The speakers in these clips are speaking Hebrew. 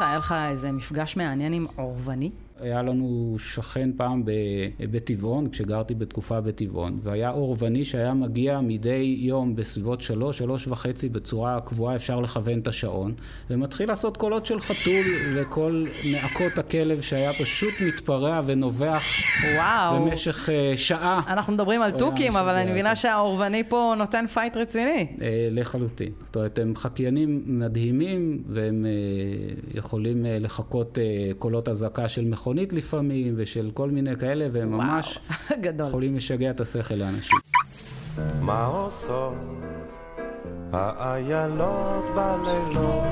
היה לך איזה מפגש מעניין עם עורבני? היה לנו שכן פעם בטבעון, כשגרתי בתקופה בטבעון, והיה עורבני שהיה מגיע מדי יום בסביבות שלוש, שלוש וחצי בצורה קבועה, אפשר לכוון את השעון, ומתחיל לעשות קולות של חתול לכל נעקות הכלב שהיה פשוט מתפרע ונובח וואו. במשך uh, שעה. אנחנו מדברים על תוכים, אבל אני מבינה שהעורבני פה נותן פייט רציני. Uh, לחלוטין. זאת אומרת, הם חקיינים מדהימים, והם uh, יכולים uh, לחקות uh, קולות אזעקה של מכונות. מכונית לפעמים, ושל כל מיני כאלה, והם וואו, ממש גדול. יכולים לשגע את השכל לאנשים. מה עושות האיילות בלילות?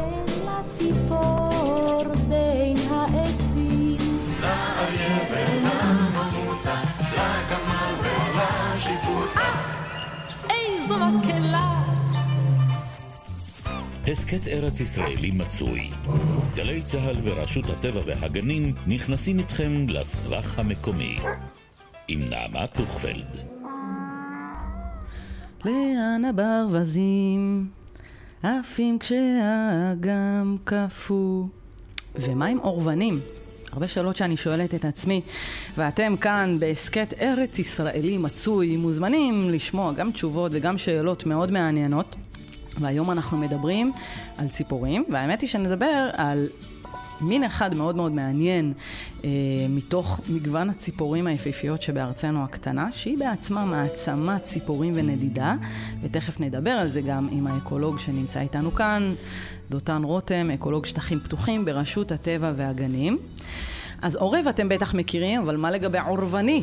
הסכת ארץ ישראלי מצוי. גלי צה"ל ורשות הטבע והגנים נכנסים איתכם לסבך המקומי. עם נעמה טוכפלד. לאן הברווזים עפים כשהאגם קפוא? ומה עם אורבנים? הרבה שאלות שאני שואלת את עצמי, ואתם כאן בהסכת ארץ ישראלי מצוי, מוזמנים לשמוע גם תשובות וגם שאלות מאוד מעניינות. והיום אנחנו מדברים על ציפורים, והאמת היא שנדבר על מין אחד מאוד מאוד מעניין אה, מתוך מגוון הציפורים היפהפיות שבארצנו הקטנה, שהיא בעצמה מעצמת ציפורים ונדידה, ותכף נדבר על זה גם עם האקולוג שנמצא איתנו כאן, דותן רותם, אקולוג שטחים פתוחים ברשות הטבע והגנים. אז עורב אתם בטח מכירים, אבל מה לגבי עורבני?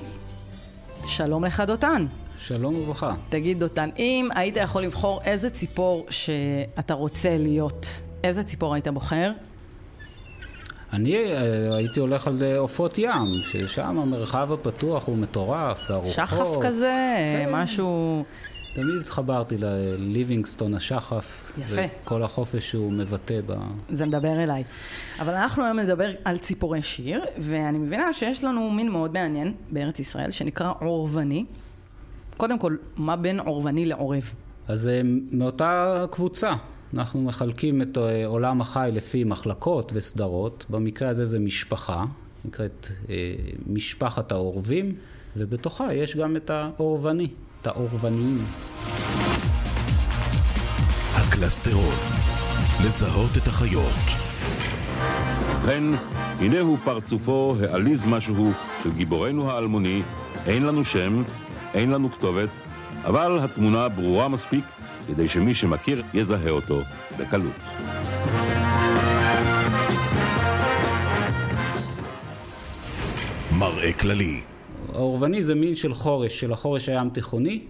שלום לך דותן. שלום וברכה. תגיד דותן, אם היית יכול לבחור איזה ציפור שאתה רוצה להיות, איזה ציפור היית בוחר? אני אה, הייתי הולך על אה, עופות ים, ששם המרחב הפתוח הוא מטורף, והרוחות. שחף כזה, כן. משהו... תמיד התחברתי לליבינגסטון השחף. יפה. וכל החופש שהוא מבטא ב... זה מדבר אליי. אבל אנחנו היום נדבר על ציפורי שיר, ואני מבינה שיש לנו מין מאוד מעניין בארץ ישראל, שנקרא עורבני. קודם כל, מה בין עורבני לעורב? אז אה, מאותה קבוצה. אנחנו מחלקים את אה, עולם החי לפי מחלקות וסדרות. במקרה הזה זה משפחה, נקראת אה, משפחת העורבים, ובתוכה יש גם את העורבני, את העורבניים. הקלסטרון, לזהות את החיות. ובכן, הנה הוא פרצופו העליז משהו של גיבורנו האלמוני, אין לנו שם, אין לנו כתובת, אבל התמונה ברורה מספיק כדי שמי שמכיר יזהה אותו בקלות. מראה כללי האורבני זה מין של חורש, של החורש הים תיכוני.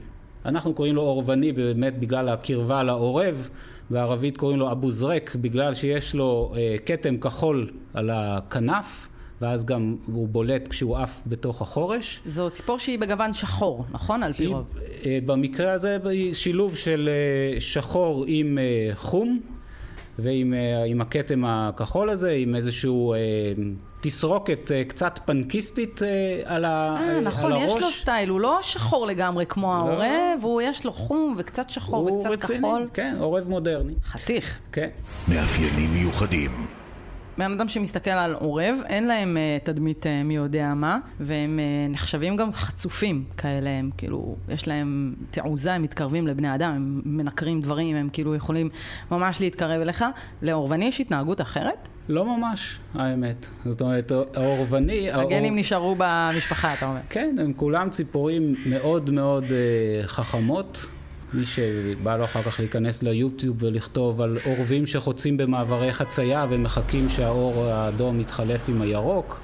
אנחנו קוראים לו אורבני באמת בגלל הקרבה לעורב, בערבית קוראים לו אבו זרק בגלל שיש לו אה, כתם כחול על הכנף. ואז גם הוא בולט כשהוא עף בתוך החורש. זו ציפור שהיא בגוון שחור, נכון? על פי רוב. אה, במקרה הזה היא שילוב של אה, שחור עם אה, חום, ועם הכתם הכחול הזה, עם איזשהו תסרוקת קצת פנקיסטית על, ה, 아, נכון, על הראש. נכון, יש לו סטייל, הוא לא שחור לגמרי כמו לא. העורב, הוא יש לו חום וקצת שחור וקצת רציני, כחול. כן, עורב מודרני. חתיך. כן. מאפיינים מיוחדים בן אדם שמסתכל על עורב, אין להם uh, תדמית uh, מי יודע מה, והם uh, נחשבים גם חצופים כאלה, הם כאילו, יש להם תעוזה, הם מתקרבים לבני אדם, הם מנקרים דברים, הם כאילו יכולים ממש להתקרב אליך. לעורבני יש התנהגות אחרת? לא ממש, האמת. זאת אומרת, העורבני... הגנים האור... נשארו במשפחה, אתה אומר. כן, הם כולם ציפורים מאוד מאוד uh, חכמות. מי שבא לו אחר כך להיכנס ליוטיוב ולכתוב על אורבים שחוצים במעברי חצייה ומחכים שהאור האדום יתחלף עם הירוק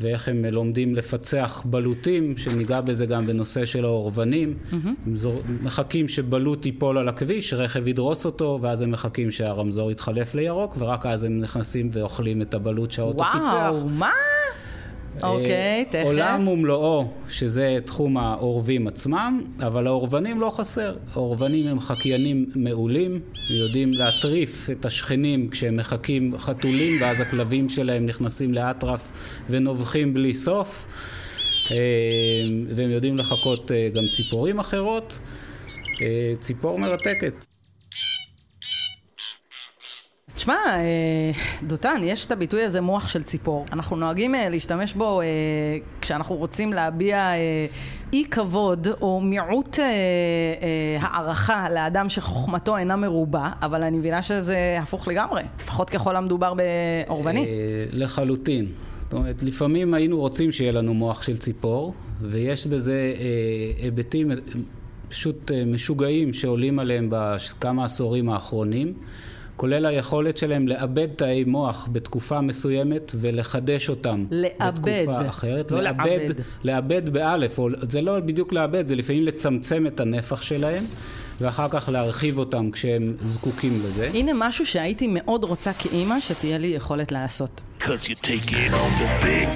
ואיך הם לומדים לפצח בלוטים, שניגע בזה גם בנושא של האורבנים. Mm-hmm. הם זור... מחכים שבלוט ייפול על הכביש, רכב ידרוס אותו, ואז הם מחכים שהרמזור יתחלף לירוק, ורק אז הם נכנסים ואוכלים את הבלוט שהאוטו פיצח. וואו, מה? אוקיי, תכף. עולם ומלואו, שזה תחום העורבים עצמם, אבל העורבנים לא חסר. העורבנים הם חקיינים מעולים, יודעים להטריף את השכנים כשהם מחקים חתולים, ואז הכלבים שלהם נכנסים לאטרף ונובחים בלי סוף. אה, והם יודעים לחקות אה, גם ציפורים אחרות. אה, ציפור מרתקת. תשמע, אה, דותן, יש את הביטוי הזה מוח של ציפור. אנחנו נוהגים אה, להשתמש בו אה, כשאנחנו רוצים להביע אי כבוד או מיעוט הערכה לאדם שחוכמתו אינה מרובה, אבל אני מבינה שזה הפוך לגמרי, לפחות ככל המדובר באורבני. לחלוטין. זאת אומרת, לפעמים היינו רוצים שיהיה לנו מוח של ציפור, ויש בזה היבטים פשוט משוגעים שעולים עליהם בכמה עשורים האחרונים. כולל היכולת שלהם לאבד תאי מוח בתקופה מסוימת ולחדש אותם לאבד, בתקופה אחרת. לא לאבד, לעבד. לאבד באלף, או, זה לא בדיוק לאבד, זה לפעמים לצמצם את הנפח שלהם, ואחר כך להרחיב אותם כשהם זקוקים לזה. הנה משהו שהייתי מאוד רוצה כאימא שתהיה לי יכולת לעשות. Cause you're taking on the big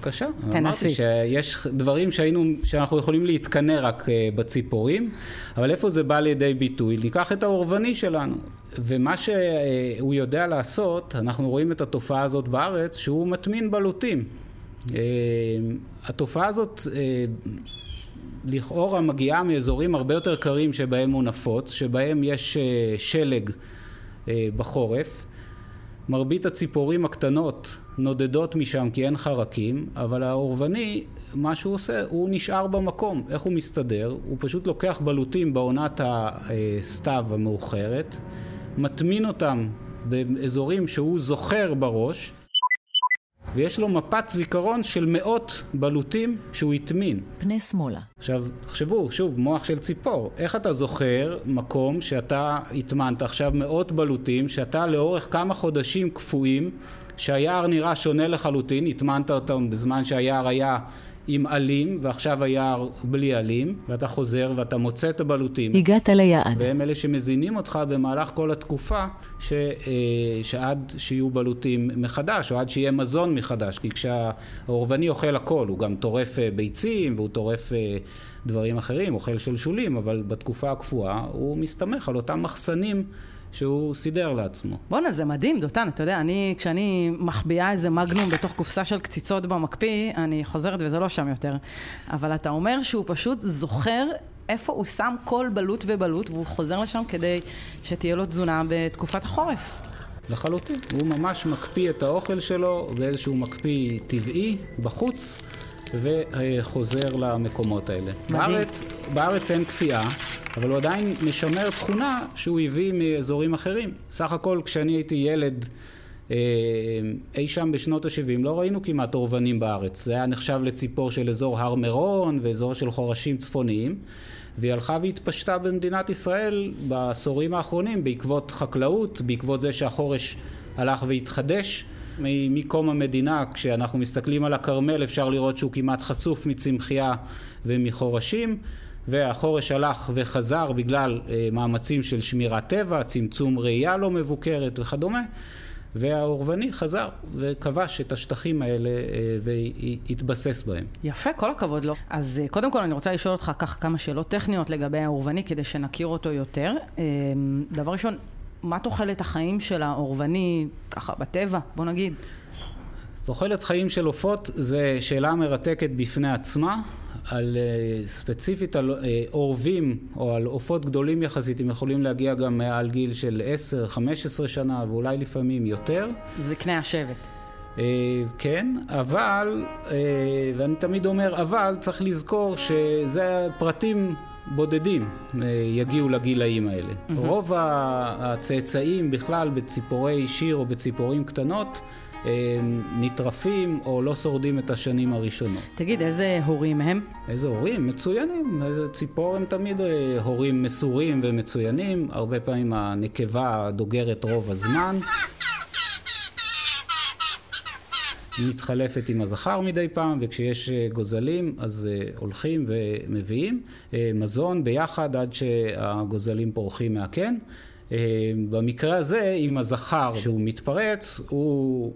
בבקשה. תנסי. אמרתי שיש דברים שהיינו, שאנחנו יכולים להתקנא רק אה, בציפורים, אבל איפה זה בא לידי ביטוי? ניקח את האורבני שלנו. ומה שהוא יודע לעשות, אנחנו רואים את התופעה הזאת בארץ, שהוא מטמין בלוטים. אה, התופעה הזאת אה, לכאורה מגיעה מאזורים הרבה יותר קרים שבהם הוא נפוץ, שבהם יש אה, שלג אה, בחורף. מרבית הציפורים הקטנות נודדות משם כי אין חרקים, אבל האורבני, מה שהוא עושה, הוא נשאר במקום. איך הוא מסתדר? הוא פשוט לוקח בלוטים בעונת הסתיו המאוחרת, מטמין אותם באזורים שהוא זוכר בראש, ויש לו מפת זיכרון של מאות בלוטים שהוא הטמין. פנה שמאלה. עכשיו, תחשבו, שוב, מוח של ציפור. איך אתה זוכר מקום שאתה הטמנת עכשיו מאות בלוטים, שאתה לאורך כמה חודשים קפואים, שהיער נראה שונה לחלוטין, הטמנת אותם בזמן שהיער היה עם עלים, ועכשיו היער בלי עלים, ואתה חוזר ואתה מוצא את הבלוטים. הגעת ליעד. והם אלה שמזינים אותך במהלך כל התקופה ש, אה, שעד שיהיו בלוטים מחדש, או עד שיהיה מזון מחדש. כי כשהאורבני אוכל הכל, הוא גם טורף אה, ביצים, והוא טורף אה, דברים אחרים, אוכל שלשולים, אבל בתקופה הקפואה הוא מסתמך על אותם מחסנים שהוא סידר לעצמו. בואנה, זה מדהים, דותן, אתה יודע, אני, כשאני מחביאה איזה מגנום בתוך קופסה של קציצות במקפיא, אני חוזרת וזה לא שם יותר. אבל אתה אומר שהוא פשוט זוכר איפה הוא שם כל בלוט ובלוט, והוא חוזר לשם כדי שתהיה לו תזונה בתקופת החורף. לחלוטין. הוא ממש מקפיא את האוכל שלו באיזשהו מקפיא טבעי בחוץ, וחוזר למקומות האלה. מדהים. בארץ, בארץ אין כפייה, אבל הוא עדיין משמר תכונה שהוא הביא מאזורים אחרים. סך הכל כשאני הייתי ילד אה, אי שם בשנות ה-70 לא ראינו כמעט אורבנים בארץ. זה היה נחשב לציפור של אזור הר מירון ואזור של חורשים צפוניים. והיא הלכה והתפשטה במדינת ישראל בעשורים האחרונים בעקבות חקלאות, בעקבות זה שהחורש הלך והתחדש. מקום המדינה, כשאנחנו מסתכלים על הכרמל, אפשר לראות שהוא כמעט חשוף מצמחייה ומחורשים, והחורש הלך וחזר בגלל אה, מאמצים של שמירת טבע, צמצום ראייה לא מבוקרת וכדומה, והאורבני חזר וכבש את השטחים האלה אה, והתבסס בהם. יפה, כל הכבוד לו. אז אה, קודם כל אני רוצה לשאול אותך ככה כמה שאלות טכניות לגבי האורבני, כדי שנכיר אותו יותר. דבר ראשון, מה תוחלת החיים של האורבני, ככה, בטבע, בוא נגיד? תוחלת חיים של עופות זה שאלה מרתקת בפני עצמה. על אה, ספציפית על אה, עורבים או על עופות גדולים יחסית, הם יכולים להגיע גם מעל גיל של 10-15 שנה ואולי לפעמים יותר. זקני השבט. אה, כן, אבל, ואני תמיד אומר אבל, צריך לזכור שזה פרטים בודדים אה, יגיעו לגילאים האלה. רוב ה- הצאצאים בכלל בציפורי שיר או בציפורים קטנות אה, נטרפים או לא שורדים את השנים הראשונות. תגיד, איזה הורים הם? איזה הורים? מצוינים. איזה ציפור הם תמיד אה, הורים מסורים ומצוינים. הרבה פעמים הנקבה דוגרת רוב הזמן. מתחלפת עם הזכר מדי פעם, וכשיש אה, גוזלים אז אה, הולכים ומביאים אה, מזון ביחד עד שהגוזלים פורחים מהקן. במקרה הזה, עם הזכר שהוא מתפרץ, הוא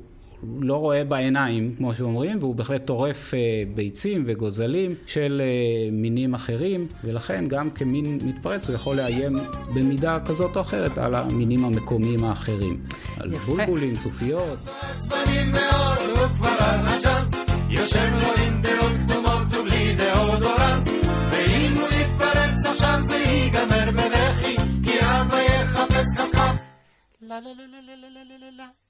לא רואה בעיניים, כמו שאומרים, והוא בהחלט טורף אה, ביצים וגוזלים של אה, מינים אחרים, ולכן גם כמין מתפרץ הוא יכול לאיים במידה כזאת או אחרת על המינים המקומיים האחרים. יפה. על בולבולים, צופיות. La la la la la la la la הוא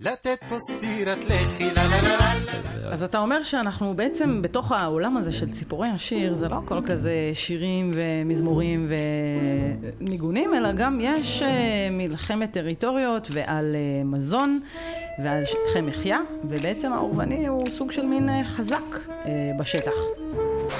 לתת פה סטירת לחי, לה לה לה לה לה אז אתה אומר שאנחנו בעצם בתוך העולם הזה של ציפורי השיר, זה לא הכל כזה שירים ומזמורים וניגונים, אלא גם יש אה, מלחמת טריטוריות ועל אה, מזון ועל שטחי מחיה, ובעצם האורבני הוא סוג של מין אה, חזק בשטח.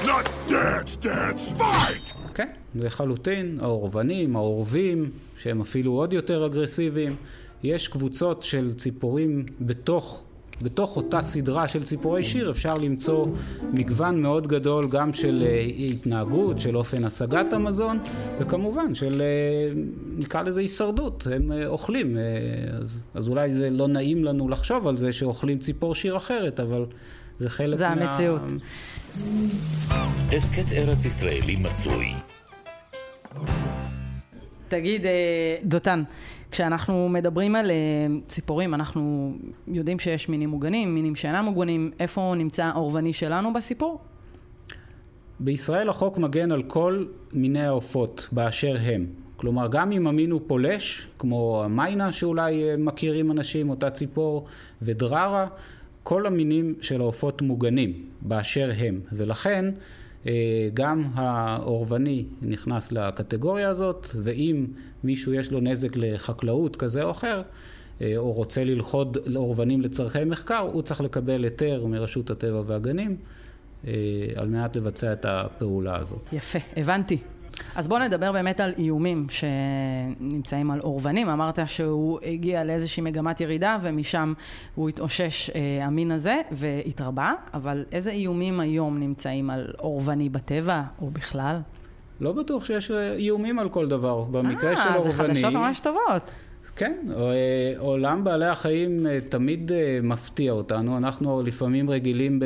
Not dance, dance, fight! כן, לחלוטין, האורבנים, האורבים, שהם אפילו עוד יותר אגרסיביים. יש קבוצות של ציפורים בתוך, בתוך אותה סדרה של ציפורי שיר, אפשר למצוא מגוון מאוד גדול גם של אה, התנהגות, של אופן השגת המזון, וכמובן של, אה, נקרא לזה הישרדות, הם אה, אוכלים. אז, אז אולי זה לא נעים לנו לחשוב על זה שאוכלים ציפור שיר אחרת, אבל זה חלק זה מה... המציאות. הסכת ארץ ישראלי מצוי. תגיד, אה, דותן, כשאנחנו מדברים על אה, ציפורים, אנחנו יודעים שיש מינים מוגנים, מינים שאינם מוגנים, איפה נמצא האורבני שלנו בסיפור? בישראל החוק מגן על כל מיני העופות באשר הם. כלומר, גם אם המין הוא פולש, כמו המיינה שאולי אה, מכירים אנשים, אותה ציפור, ודררה, כל המינים של העופות מוגנים באשר הם. ולכן גם האורבני נכנס לקטגוריה הזאת, ואם מישהו יש לו נזק לחקלאות כזה או אחר, אה, או רוצה ללכוד אורבנים לצורכי מחקר, הוא צריך לקבל היתר מרשות הטבע והגנים אה, על מנת לבצע את הפעולה הזאת. יפה, הבנתי. אז בואו נדבר באמת על איומים שנמצאים על אורבנים. אמרת שהוא הגיע לאיזושהי מגמת ירידה ומשם הוא התאושש, אה, המין הזה, והתרבה, אבל איזה איומים היום נמצאים על אורבני בטבע או בכלל? לא בטוח שיש אה, איומים על כל דבר. במקרה של אה, אורבני... זה חדשות ממש טובות. כן, אה, עולם בעלי החיים אה, תמיד אה, מפתיע אותנו. אנחנו לפעמים רגילים ב-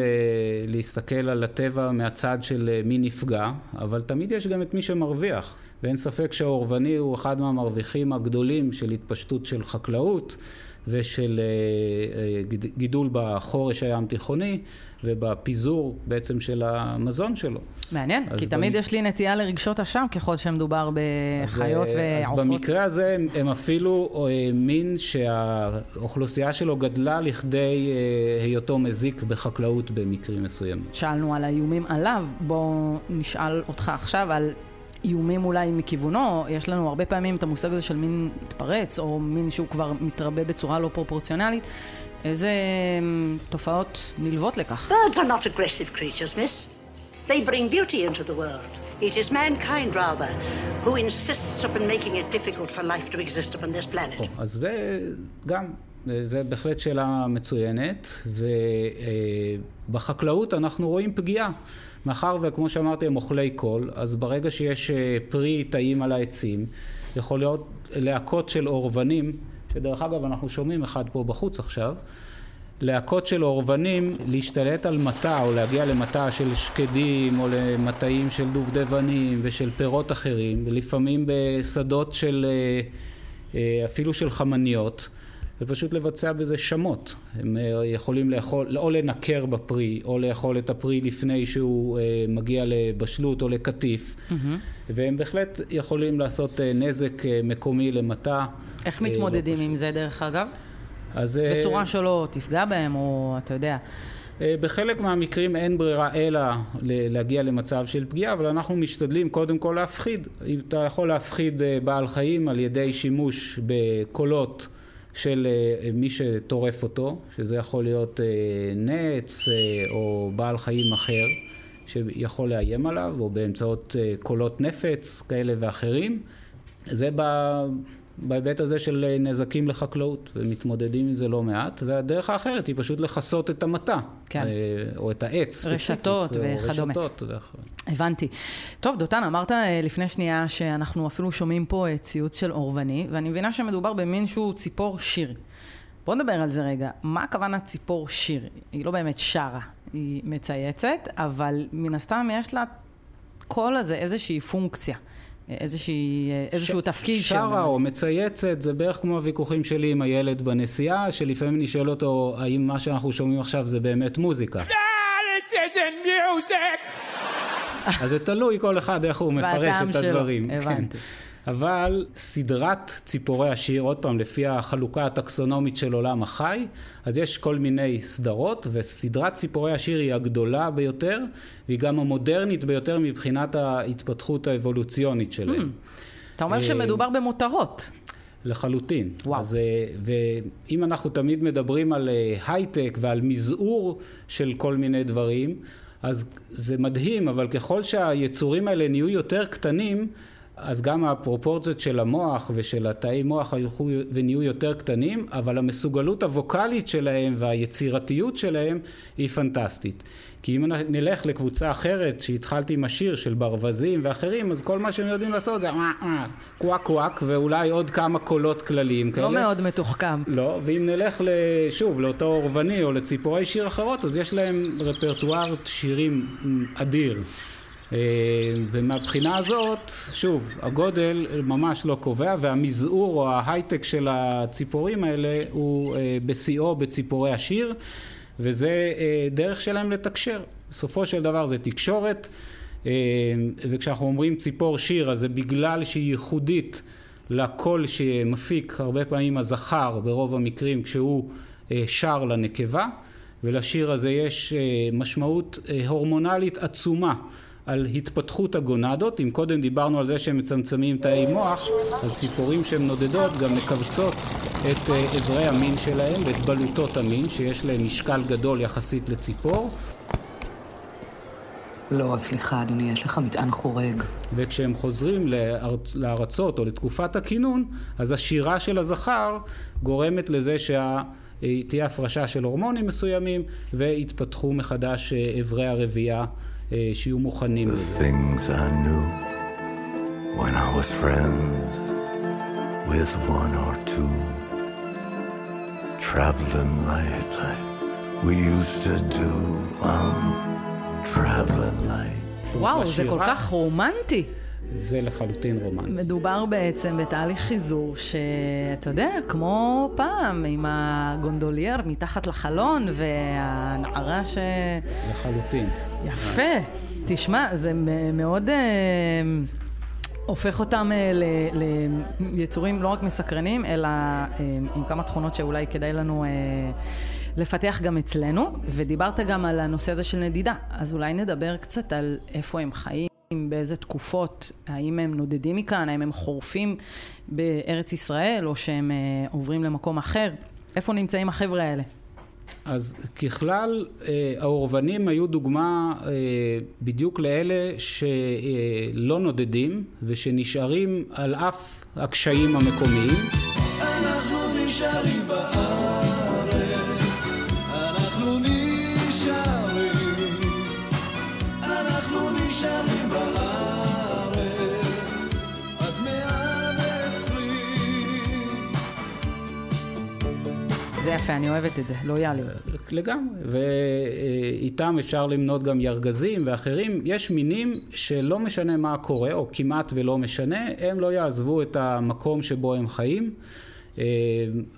להסתכל על הטבע מהצד של מי נפגע, אבל תמיד יש גם את מי שמרוויח. ואין ספק שהאורבני הוא אחד מהמרוויחים הגדולים של התפשטות של חקלאות ושל אה, אה, גיד- גידול בחורש הים תיכוני ובפיזור בעצם של המזון שלו. מעניין, אז כי תמיד יש לי נטייה לרגשות אשם ככל שמדובר בחיות אז, אה, ועופות. אז במקרה הזה הם, הם אפילו מין שהאוכלוסייה שלו גדלה לכדי היותו מזיק בחקלאות במקרים מסוימים. שאלנו על האיומים עליו, בוא נשאל אותך עכשיו על איומים אולי מכיוונו. יש לנו הרבה פעמים את המושג הזה של מין מתפרץ, או מין שהוא כבר מתרבה בצורה לא פרופורציונלית. איזה אמ, תופעות נלוות לכך? Birds are not aggressive creatures, miss. They bring beauty into the world. It is mankind, rather, who insists upon making it difficult for life to exist upon this planet. או, אז זה גם, אה, זה בהחלט שאלה מצוינת, ובחקלאות אנחנו רואים פגיעה. מאחר וכמו שאמרתי הם אוכלי קול, אז ברגע שיש אה, פרי טעים על העצים, יכול להיות להקות של אורבנים, שדרך אגב אנחנו שומעים אחד פה בחוץ עכשיו, להקות של אורבנים להשתלט על מטע או להגיע למטע של שקדים או למטעים של דובדבנים ושל פירות אחרים ולפעמים בשדות של אה, אה, אפילו של חמניות ופשוט לבצע בזה שמות. הם אה, יכולים לאכול, או לנקר בפרי או לאכול את הפרי לפני שהוא אה, מגיע לבשלות או לקטיף והם בהחלט יכולים לעשות אה, נזק אה, מקומי למטה. איך אה, לא מתמודדים פשוט. עם זה דרך אגב? אז, אה, בצורה שלא תפגע בהם, או אתה יודע. בחלק מהמקרים אין ברירה אלא להגיע למצב של פגיעה, אבל אנחנו משתדלים קודם כל להפחיד. אתה יכול להפחיד בעל חיים על ידי שימוש בקולות של אה, מי שטורף אותו, שזה יכול להיות אה, נץ אה, או בעל חיים אחר שיכול לאיים עליו, או באמצעות קולות נפץ כאלה ואחרים. זה ב... בהיבט הזה של אה, נזקים לחקלאות, ומתמודדים עם זה לא מעט, והדרך האחרת היא פשוט לכסות את המטע, כן. אה, או את העץ, רשתות וכדומה. רשתות הבנתי. טוב, דותן, אמרת אה, לפני שנייה שאנחנו אפילו שומעים פה ציוץ של אורבני, ואני מבינה שמדובר במין שהוא ציפור שיר. בוא נדבר על זה רגע. מה הכוונה ציפור שיר? היא לא באמת שרה, היא מצייצת, אבל מן הסתם יש לה קול הזה איזושהי פונקציה, איזושהי, איזשהו ש- תפקיד. שרה או מצייצת, זה בערך כמו הוויכוחים שלי עם הילד בנסיעה, שלפעמים אני שואל אותו, האם מה שאנחנו שומעים עכשיו זה באמת מוזיקה? This isn't music! אז זה תלוי כל אחד איך הוא מפרש את הדברים. הבנתי. כן. אבל סדרת ציפורי השיר, עוד פעם, לפי החלוקה הטקסונומית של עולם החי, אז יש כל מיני סדרות, וסדרת ציפורי השיר היא הגדולה ביותר, והיא גם המודרנית ביותר מבחינת ההתפתחות האבולוציונית שלהם. Hmm. אתה אומר אה, שמדובר במותרות. לחלוטין. וואו. אז, אה, ואם אנחנו תמיד מדברים על אה, הייטק ועל מזעור של כל מיני דברים, אז זה מדהים, אבל ככל שהיצורים האלה נהיו יותר קטנים, אז גם הפרופורציות של המוח ושל התאי מוח הלכו ונהיו יותר קטנים, אבל המסוגלות הווקאלית שלהם והיצירתיות שלהם היא פנטסטית. כי אם נלך לקבוצה אחרת, שהתחלתי עם השיר של ברווזים ואחרים, אז כל מה שהם יודעים לעשות זה אה, אה, קוואק קוואק, ואולי עוד כמה קולות כלליים כאלה. לא מאוד מתוחכם. לא, ואם נלך שוב לאותו אורבני או לציפורי שיר אחרות, אז יש להם רפרטואר שירים אדיר. אה, ומהבחינה הזאת, שוב, הגודל ממש לא קובע, והמזעור או ההייטק של הציפורים האלה הוא אה, בשיאו בציפורי השיר, וזה אה, דרך שלהם לתקשר. בסופו של דבר זה תקשורת, וכשאנחנו אומרים ציפור שיר, אז זה בגלל שהיא ייחודית לקול שמפיק הרבה פעמים הזכר ברוב המקרים כשהוא שר לנקבה, ולשיר הזה יש משמעות הורמונלית עצומה. על התפתחות הגונדות, אם קודם דיברנו על זה שהם מצמצמים תאי מוח, אז ציפורים שהן נודדות גם מכווצות את אה, אברי המין שלהם ואת בלוטות המין, שיש להם משקל גדול יחסית לציפור, לא, סליחה, אדוני, יש לך מטען חורג. וכשהם חוזרים לארצ... לארצות או לתקופת הכינון, אז השירה של הזכר גורמת לזה שתהיה הפרשה של הורמונים מסוימים ויתפתחו מחדש אה, אברי הרבייה אה, שיהיו מוכנים The לזה. things I knew when I was friends with one or two. Traveling light like we used to do. Um, traveling light. וואו, זה כל השירה- כך רומנטי. זה לחלוטין רומן. מדובר בעצם בתהליך חיזור שאתה יודע, כמו פעם, עם הגונדולייר מתחת לחלון והנערה ש... לחלוטין. יפה. תשמע, זה מאוד... אה, הופך אותם אה, ליצורים לא רק מסקרנים, אלא אה, עם כמה תכונות שאולי כדאי לנו לפתח גם אצלנו. ודיברת גם על הנושא הזה של נדידה, אז אולי נדבר קצת על איפה הם חיים. באיזה תקופות, האם הם נודדים מכאן, האם הם חורפים בארץ ישראל, או שהם אה, עוברים למקום אחר? איפה נמצאים החבר'ה האלה? אז ככלל, אה, האורבנים היו דוגמה אה, בדיוק לאלה שלא נודדים ושנשארים על אף הקשיים המקומיים. יפה, אני אוהבת את זה, לויאליות. לגמרי, ואיתם אפשר למנות גם ירגזים ואחרים. יש מינים שלא משנה מה קורה, או כמעט ולא משנה, הם לא יעזבו את המקום שבו הם חיים. אה,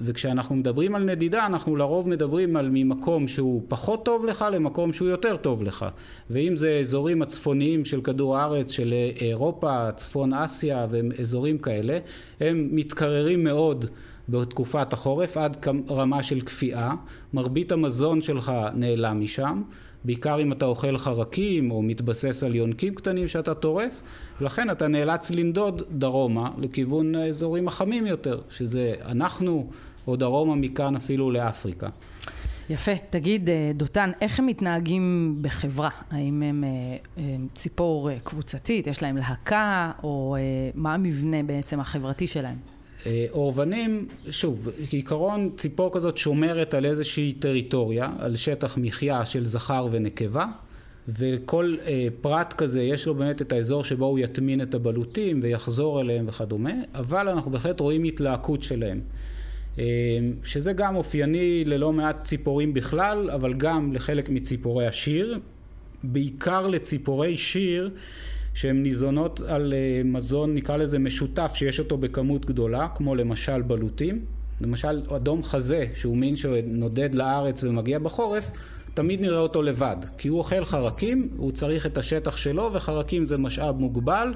וכשאנחנו מדברים על נדידה, אנחנו לרוב מדברים על ממקום שהוא פחות טוב לך למקום שהוא יותר טוב לך. ואם זה אזורים הצפוניים של כדור הארץ, של אירופה, צפון אסיה ואזורים כאלה, הם מתקררים מאוד. בתקופת החורף עד רמה של כפייה, מרבית המזון שלך נעלם משם, בעיקר אם אתה אוכל חרקים או מתבסס על יונקים קטנים שאתה טורף, ולכן אתה נאלץ לנדוד דרומה לכיוון האזורים החמים יותר, שזה אנחנו או דרומה מכאן אפילו לאפריקה. יפה. תגיד, אה, דותן, איך הם מתנהגים בחברה? האם הם אה, אה, ציפור אה, קבוצתית, יש להם להקה, או מה המבנה בעצם החברתי שלהם? אה, אורבנים, שוב, כעיקרון ציפור כזאת שומרת על איזושהי טריטוריה, על שטח מחיה של זכר ונקבה, וכל אה, פרט כזה יש לו באמת את האזור שבו הוא יטמין את הבלוטים ויחזור אליהם וכדומה, אבל אנחנו בהחלט רואים התלהקות שלהם. אה, שזה גם אופייני ללא מעט ציפורים בכלל, אבל גם לחלק מציפורי השיר, בעיקר לציפורי שיר שהן ניזונות על אה, מזון, נקרא לזה משותף, שיש אותו בכמות גדולה, כמו למשל בלוטים. למשל, אדום חזה, שהוא מין שנודד לארץ ומגיע בחורף, תמיד נראה אותו לבד. כי הוא אוכל חרקים, הוא צריך את השטח שלו, וחרקים זה משאב מוגבל,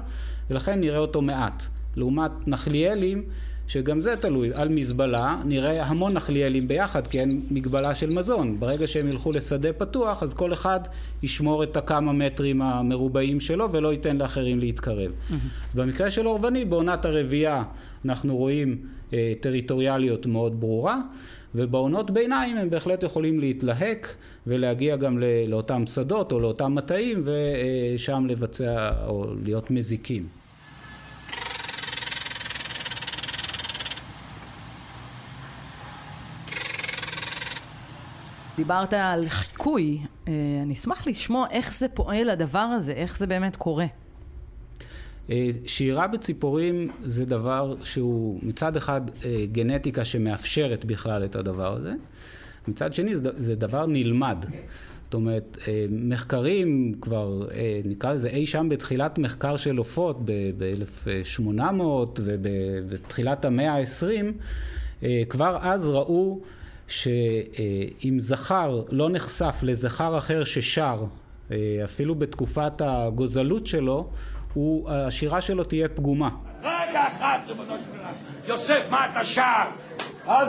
ולכן נראה אותו מעט. לעומת נחליאלים, שגם זה תלוי על מזבלה, נראה המון נחליאלים ביחד, כי אין מגבלה של מזון. ברגע שהם ילכו לשדה פתוח, אז כל אחד ישמור את הכמה מטרים המרובעים שלו ולא ייתן לאחרים להתקרב. Mm-hmm. במקרה של אורבני, בעונת הרבייה אנחנו רואים אה, טריטוריאליות מאוד ברורה, ובעונות ביניים הם בהחלט יכולים להתלהק ולהגיע גם לאותם שדות או לאותם מטעים ושם לבצע או להיות מזיקים. דיברת על חיקוי, אה, אני אשמח לשמוע איך זה פועל הדבר הזה, איך זה באמת קורה. אה, שירה בציפורים זה דבר שהוא מצד אחד אה, גנטיקה שמאפשרת בכלל את הדבר הזה, מצד שני זה דבר נלמד. זאת אומרת, מחקרים כבר, נקרא לזה אי שם בתחילת מחקר של עופות ב-1800 ובתחילת המאה ה-20, כבר אז ראו שאם זכר לא נחשף לזכר אחר ששר, אפילו בתקופת הגוזלות שלו, הוא, השירה שלו תהיה פגומה. רגע אחד, ריבונו של עולם. יוסף, מה אתה שר? אל.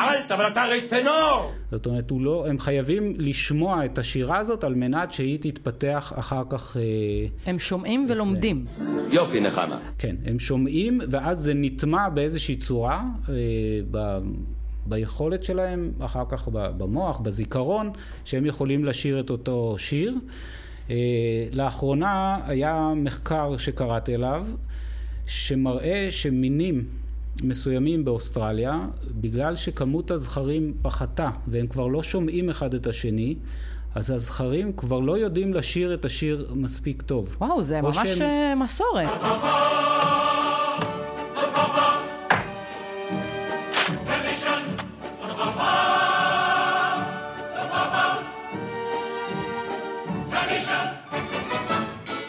אל, אבל אתה הרי טנור! זאת אומרת, לא, הם חייבים לשמוע את השירה הזאת על מנת שהיא תתפתח אחר כך... הם שומעים אצלם. ולומדים. יופי, נחמה. כן, הם שומעים, ואז זה נטמע באיזושהי צורה. ב... ביכולת שלהם, אחר כך במוח, בזיכרון, שהם יכולים לשיר את אותו שיר. אה, לאחרונה היה מחקר שקראתי עליו, שמראה שמינים מסוימים באוסטרליה, בגלל שכמות הזכרים פחתה והם כבר לא שומעים אחד את השני, אז הזכרים כבר לא יודעים לשיר את השיר מספיק טוב. וואו, זה ממש שהם... אה, מסורת.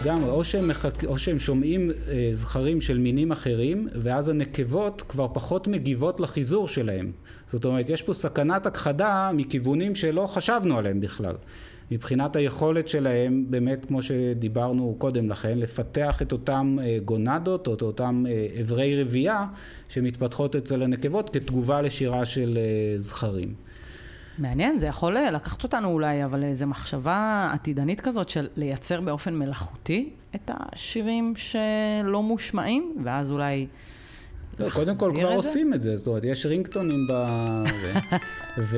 לגמרי, או שהם, מחק... או שהם שומעים אה, זכרים של מינים אחרים, ואז הנקבות כבר פחות מגיבות לחיזור שלהם. זאת אומרת, יש פה סכנת הכחדה מכיוונים שלא חשבנו עליהם בכלל. מבחינת היכולת שלהם, באמת, כמו שדיברנו קודם לכן, לפתח את אותם אה, גונדות או את אותם אה, אברי רבייה שמתפתחות אצל הנקבות כתגובה לשירה של אה, זכרים. מעניין, זה יכול אה, לקחת אותנו אולי, אבל איזו מחשבה עתידנית כזאת של לייצר באופן מלאכותי את השירים שלא מושמעים, ואז אולי... לא, קודם כל כבר עושים את זה, זאת אומרת, יש רינגטונים ב...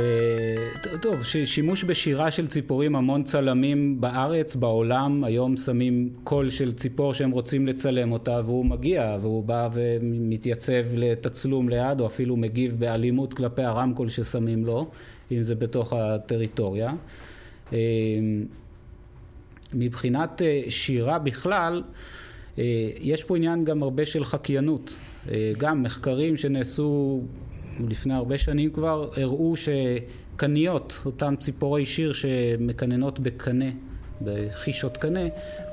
וטוב, שימוש בשירה של ציפורים, המון צלמים בארץ, בעולם, היום שמים קול של ציפור שהם רוצים לצלם אותה, והוא מגיע, והוא בא ומתייצב לתצלום ליד, או אפילו מגיב באלימות כלפי הרמקול ששמים לו. אם זה בתוך הטריטוריה. אה, מבחינת אה, שירה בכלל, יש פה עניין גם הרבה של חקיינות. גם מחקרים שנעשו לפני הרבה שנים כבר, הראו שקניות, אותן ציפורי שיר שמקננות בקנה בחישות קנה,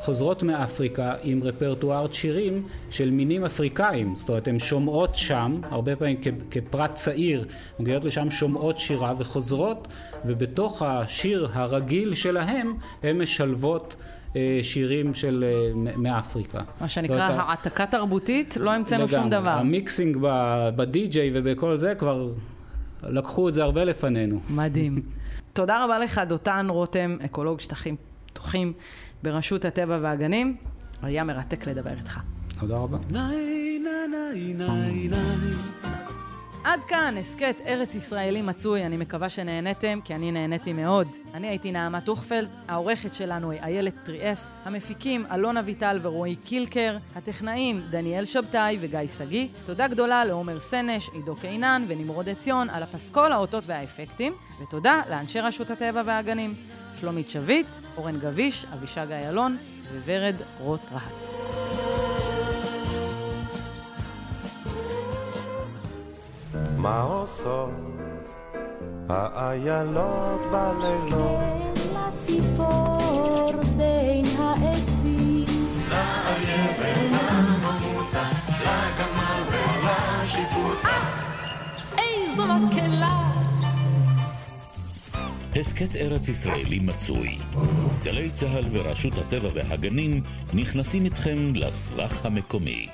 חוזרות מאפריקה עם רפרטואר שירים של מינים אפריקאים. זאת אומרת, הן שומעות שם, הרבה פעמים כפרט צעיר, מגיעות לשם שומעות שירה וחוזרות, ובתוך השיר הרגיל שלהם, הן משלבות אה, שירים של אה, מאפריקה. מה שנקרא העתקה תרבותית, לא המצאנו שום דבר. המיקסינג בדי-ג'יי ובכל זה כבר לקחו את זה הרבה לפנינו. מדהים. תודה רבה לך, דותן רותם, אקולוג שטחים פתוחים ברשות הטבע והגנים. היה מרתק לדבר איתך. תודה רבה. עד כאן הסכת ארץ ישראלי מצוי, אני מקווה שנהניתם, כי אני נהניתי מאוד. אני הייתי נעמה טוכפלד, העורכת שלנו היא איילת טריאסט, המפיקים אלונה ויטל ורועי קילקר, הטכנאים דניאל שבתאי וגיא שגיא. תודה גדולה לעומר סנש, עידו קינן ונמרוד עציון על הפסקול, האותות והאפקטים, ותודה לאנשי רשות הטבע והגנים. שלומית שביט, אורן גביש, אבישג איילון וורד רוט רהט. מה עושות האיילות בלילות? לציפור בין העצים. איזו מקהלה הסכת ארץ ישראלי מצוי. גלי צה"ל ורשות הטבע והגנים נכנסים איתכם לסבך המקומי.